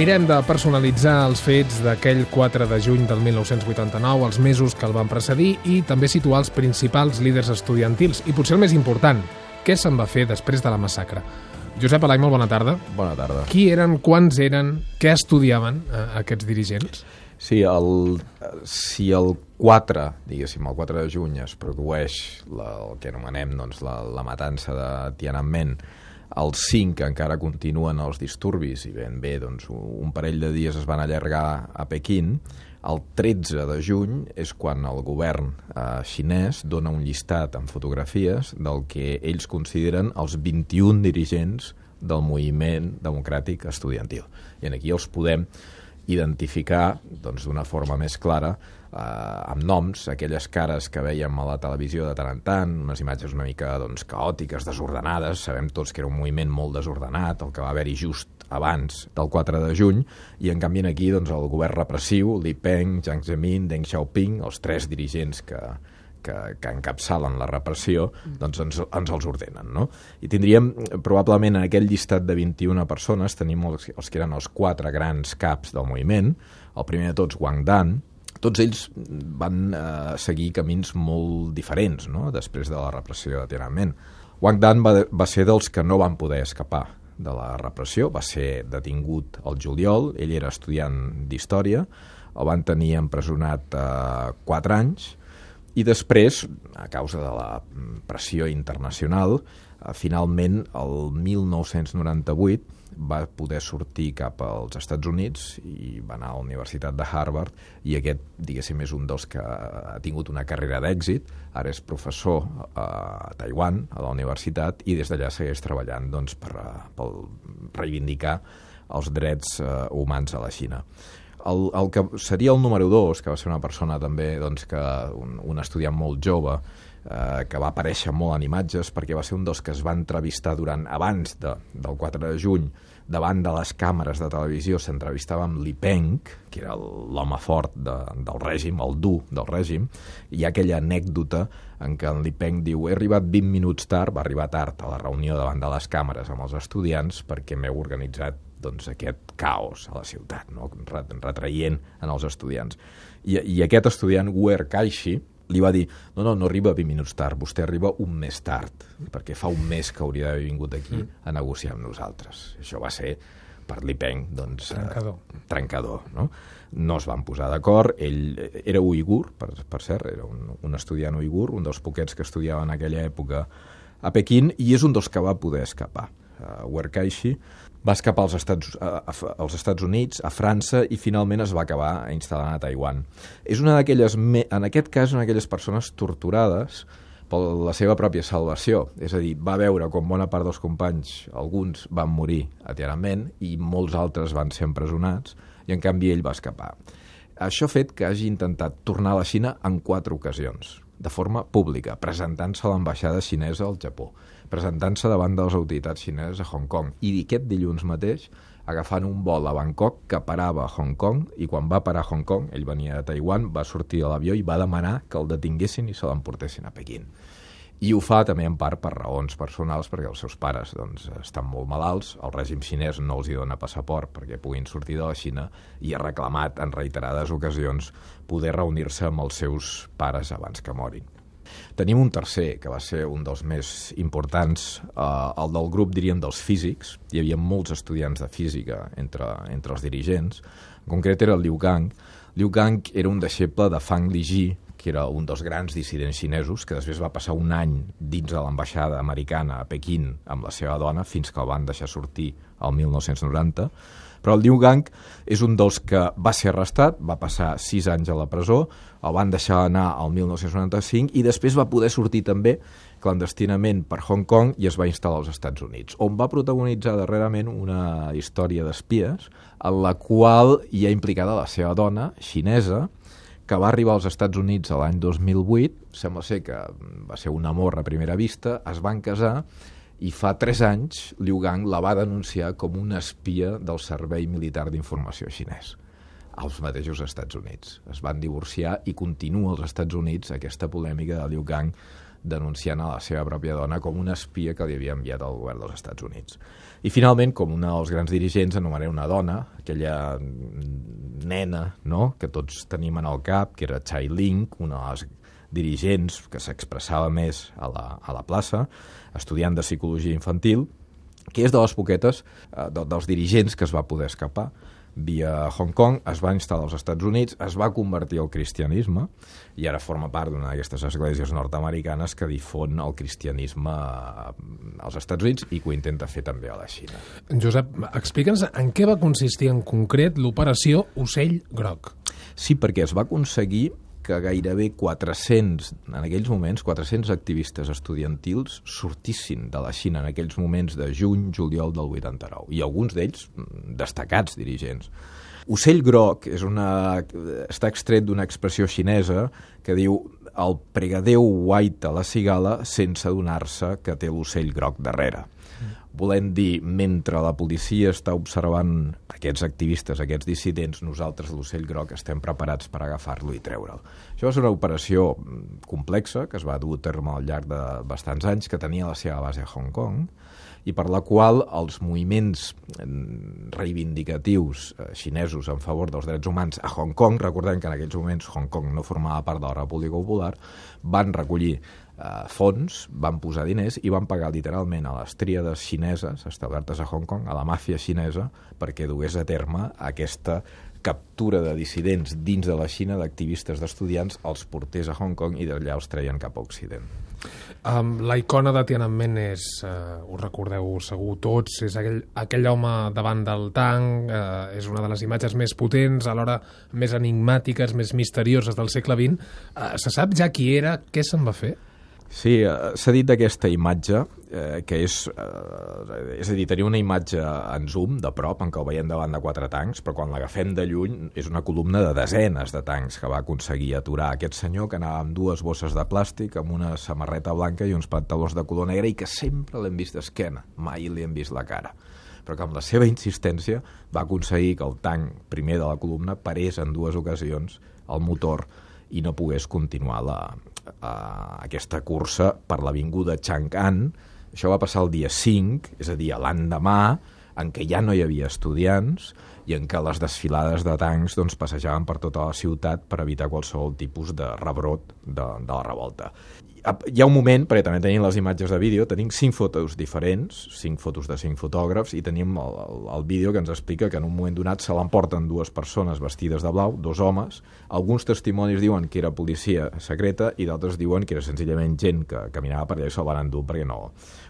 mirem de personalitzar els fets d'aquell 4 de juny del 1989, els mesos que el van precedir, i també situar els principals líders estudiantils. I potser el més important, què se'n va fer després de la massacre? Josep Alai, molt bona tarda. Bona tarda. Qui eren, quants eren, què estudiaven eh, aquests dirigents? Sí, el, si el 4, diguéssim, el 4 de juny es produeix la, el que anomenem doncs, la, la matança de Tiananmen, el 5 encara continuen els disturbis i ben bé doncs, un parell de dies es van allargar a Pequín, el 13 de juny és quan el govern eh, xinès dona un llistat amb fotografies del que ells consideren els 21 dirigents del moviment democràtic estudiantil. I en aquí els podem identificar doncs, d'una forma més clara eh, amb noms, aquelles cares que veiem a la televisió de tant en tant, unes imatges una mica doncs, caòtiques, desordenades, sabem tots que era un moviment molt desordenat, el que va haver-hi just abans del 4 de juny, i en canvi aquí doncs, el govern repressiu, Li Peng, Jiang Zemin, Deng Xiaoping, els tres dirigents que, que, que encapçalen la repressió, doncs ens, ens els ordenen. No? I tindríem, probablement, en aquell llistat de 21 persones, tenim els, els que eren els quatre grans caps del moviment, el primer de tots, Wang Dan, tots ells van eh, seguir camins molt diferents no? després de la repressió de Tiananmen. Wang Dan va, va ser dels que no van poder escapar de la repressió, va ser detingut al juliol, ell era estudiant d'història, el van tenir empresonat eh, 4 anys, i després, a causa de la pressió internacional, eh, finalment, el 1998, va poder sortir cap als Estats Units i va anar a la Universitat de Harvard i aquest, diguéssim, és un dels que ha tingut una carrera d'èxit, ara és professor a Taiwan, a la universitat, i des d'allà segueix treballant doncs, per, per reivindicar els drets humans a la Xina. El, el que seria el número dos, que va ser una persona també, doncs, que un, un estudiant molt jove, eh, que va aparèixer molt en imatges perquè va ser un dels que es va entrevistar durant abans de, del 4 de juny davant de les càmeres de televisió s'entrevistava amb Li Peng, que era l'home fort de, del règim, el dur del règim, i hi ha aquella anècdota en què en Li Peng diu he arribat 20 minuts tard, va arribar tard a la reunió davant de les càmeres amb els estudiants perquè m'heu organitzat doncs, aquest caos a la ciutat, no? retraient en els estudiants. I, i aquest estudiant, Guer Caixa, li va dir no, no, no arriba 20 minuts tard, vostè arriba un mes tard, perquè fa un mes que hauria d'haver vingut aquí mm. a negociar amb nosaltres. Això va ser per l'Ipeng, doncs... Eh, trencador. Eh, trencador, no? No es van posar d'acord, ell era uigur, per, per cert, era un, un estudiant uigur, un dels poquets que estudiava en aquella època a Pequín, i és un dels que va poder escapar. Uh, Werkaishi va escapar als Estats, a, als Estats Units, a França, i finalment es va acabar instal·lant a Taiwan. És una d'aquelles, en aquest cas, una d'aquelles persones torturades per la seva pròpia salvació. És a dir, va veure com bona part dels companys, alguns van morir a Tiananmen i molts altres van ser empresonats, i en canvi ell va escapar. Això ha fet que hagi intentat tornar a la Xina en quatre ocasions, de forma pública, presentant-se a l'ambaixada xinesa al Japó presentant-se davant de les autoritats xineses a Hong Kong. I aquest dilluns mateix agafant un vol a Bangkok que parava a Hong Kong i quan va parar a Hong Kong, ell venia de Taiwan, va sortir de l'avió i va demanar que el detinguessin i se l'emportessin a Pequín. I ho fa també en part per raons personals, perquè els seus pares doncs, estan molt malalts, el règim xinès no els hi dona passaport perquè puguin sortir de la Xina i ha reclamat en reiterades ocasions poder reunir-se amb els seus pares abans que morin. Tenim un tercer, que va ser un dels més importants, eh, el del grup, diríem, dels físics. Hi havia molts estudiants de física entre, entre els dirigents. En concret era el Liu Gang. Liu Gang era un deixeble de Fang Liji, que era un dels grans dissidents xinesos, que després va passar un any dins de l'ambaixada americana a Pequín amb la seva dona, fins que el van deixar sortir el 1990 però el Liu Gang és un dels que va ser arrestat, va passar sis anys a la presó, el van deixar anar al 1995 i després va poder sortir també clandestinament per Hong Kong i es va instal·lar als Estats Units, on va protagonitzar darrerament una història d'espies en la qual hi ha implicada la seva dona, xinesa, que va arribar als Estats Units l'any 2008, sembla ser que va ser un amor a primera vista, es van casar i fa tres anys Liu Gang la va denunciar com una espia del Servei Militar d'Informació xinès als mateixos Estats Units. Es van divorciar i continua als Estats Units aquesta polèmica de Liu Gang denunciant a la seva pròpia dona com una espia que li havia enviat al govern dels Estats Units. I finalment, com una dels grans dirigents, anomenaré una dona, aquella nena no? que tots tenim en el cap, que era Chai Ling, una de les dirigents que s'expressava més a la, a la plaça, estudiant de psicologia infantil, que és de les poquetes eh, de, dels dirigents que es va poder escapar via Hong Kong, es va instal·lar als Estats Units, es va convertir al cristianisme i ara forma part d'una d'aquestes esglésies nord-americanes que difon el cristianisme als Estats Units i que ho intenta fer també a la Xina. Josep, explica'ns en què va consistir en concret l'operació Ocell Groc. Sí, perquè es va aconseguir que gairebé 400, en aquells moments, 400 activistes estudiantils sortissin de la Xina en aquells moments de juny, juliol del 89, i alguns d'ells mm, destacats dirigents. Ocell groc és una, està extret d'una expressió xinesa que diu el pregadeu guaita la cigala sense adonar-se que té l'ocell groc darrere volent dir, mentre la policia està observant aquests activistes, aquests dissidents, nosaltres, l'ocell groc, estem preparats per agafar-lo i treure'l. Això va ser una operació mm, complexa que es va dur a terme al llarg de bastants anys, que tenia la seva base a Hong Kong, i per la qual els moviments mm, reivindicatius eh, xinesos en favor dels drets humans a Hong Kong, recordem que en aquells moments Hong Kong no formava part de la República Popular, van recollir eh, fons, van posar diners i van pagar literalment a les tríades xineses establertes a Hong Kong, a la màfia xinesa, perquè dugués a terme aquesta captura de dissidents dins de la Xina d'activistes d'estudiants, els portés a Hong Kong i d'allà els treien cap a Occident. Um, la icona de Tiananmen és, uh, ho recordeu segur tots, és aquell, aquell home davant del tanc, uh, és una de les imatges més potents, alhora més enigmàtiques, més misterioses del segle XX. Uh, se sap ja qui era, què se'n va fer? Sí, eh, s'ha dit d'aquesta imatge, eh, que és, eh, és a dir, tenia una imatge en zoom, de prop, en què el veiem davant de quatre tancs, però quan l'agafem de lluny és una columna de desenes de tancs que va aconseguir aturar aquest senyor que anava amb dues bosses de plàstic, amb una samarreta blanca i uns pantalons de color negre i que sempre l'hem vist d'esquena, mai li hem vist la cara però que amb la seva insistència va aconseguir que el tanc primer de la columna parés en dues ocasions el motor i no pogués continuar la, uh, aquesta cursa per l'avinguda Chang'an. Això va passar el dia 5, és a dir, l'endemà, en què ja no hi havia estudiants i en què les desfilades de tancs doncs, passejaven per tota la ciutat per evitar qualsevol tipus de rebrot de, de la revolta hi ha un moment, perquè també tenim les imatges de vídeo, tenim cinc fotos diferents, cinc fotos de cinc fotògrafs, i tenim el, el, el vídeo que ens explica que en un moment donat se l'emporten dues persones vestides de blau, dos homes. Alguns testimonis diuen que era policia secreta i d'altres diuen que era senzillament gent que caminava per allà i se'l van endur perquè no,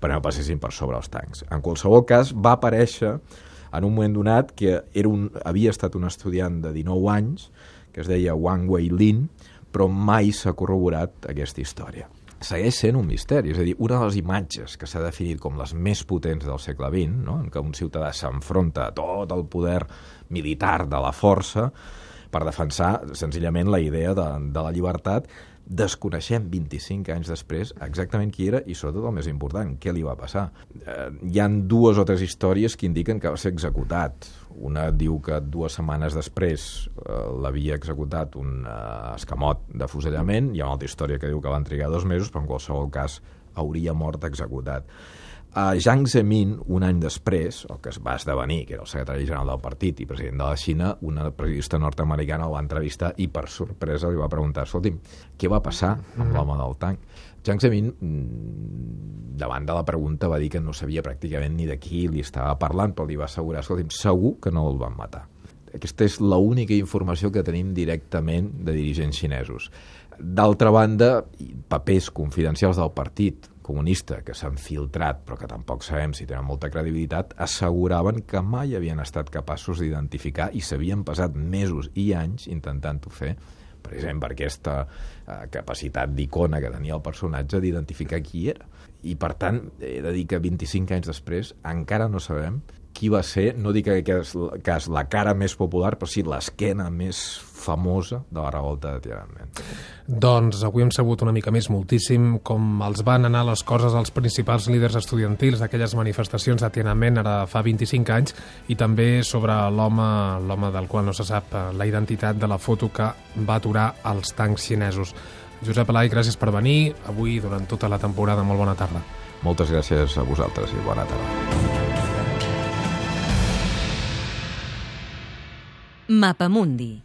perquè no passessin per sobre els tancs. En qualsevol cas, va aparèixer en un moment donat que era un, havia estat un estudiant de 19 anys, que es deia Wang Wei Lin, però mai s'ha corroborat aquesta història segueix sent un misteri. És a dir, una de les imatges que s'ha definit com les més potents del segle XX, no? en què un ciutadà s'enfronta a tot el poder militar de la força per defensar senzillament la idea de, de la llibertat, desconeixem 25 anys després exactament qui era i sobretot el més important, què li va passar. Eh, hi han dues o tres històries que indiquen que va ser executat. Una diu que dues setmanes després eh, l'havia executat un eh, escamot de fusellament, hi ha una altra història que diu que van trigar dos mesos, però en qualsevol cas hauria mort executat. A Jiang Zemin, un any després, el que es va esdevenir, que era el secretari general del partit i president de la Xina, una periodista nord-americana el va entrevistar i per sorpresa li va preguntar escolti'm, què va passar amb l'home del tanc? Jiang Zemin, mm, davant de la pregunta, va dir que no sabia pràcticament ni de qui li estava parlant, però li va assegurar, escolti'm, segur que no el van matar. Aquesta és l'única informació que tenim directament de dirigents xinesos. D'altra banda, papers confidencials del partit, comunista que s'han filtrat, però que tampoc sabem si tenen molta credibilitat, asseguraven que mai havien estat capaços d'identificar i s'havien passat mesos i anys intentant-ho fer precisament per aquesta eh, capacitat d'icona que tenia el personatge d'identificar qui era. I, per tant, he de dir que 25 anys després encara no sabem qui va ser, no dic que és, que és la cara més popular, però sí l'esquena més famosa de la revolta de Tiananmen. Doncs avui hem sabut una mica més moltíssim com els van anar les coses als principals líders estudiantils d'aquelles manifestacions de Tiananmen ara fa 25 anys i també sobre l'home l'home del qual no se sap la identitat de la foto que va aturar els tancs xinesos. Josep Alai, gràcies per venir avui durant tota la temporada. Molt bona tarda. Moltes gràcies a vosaltres i bona tarda. Mapamundi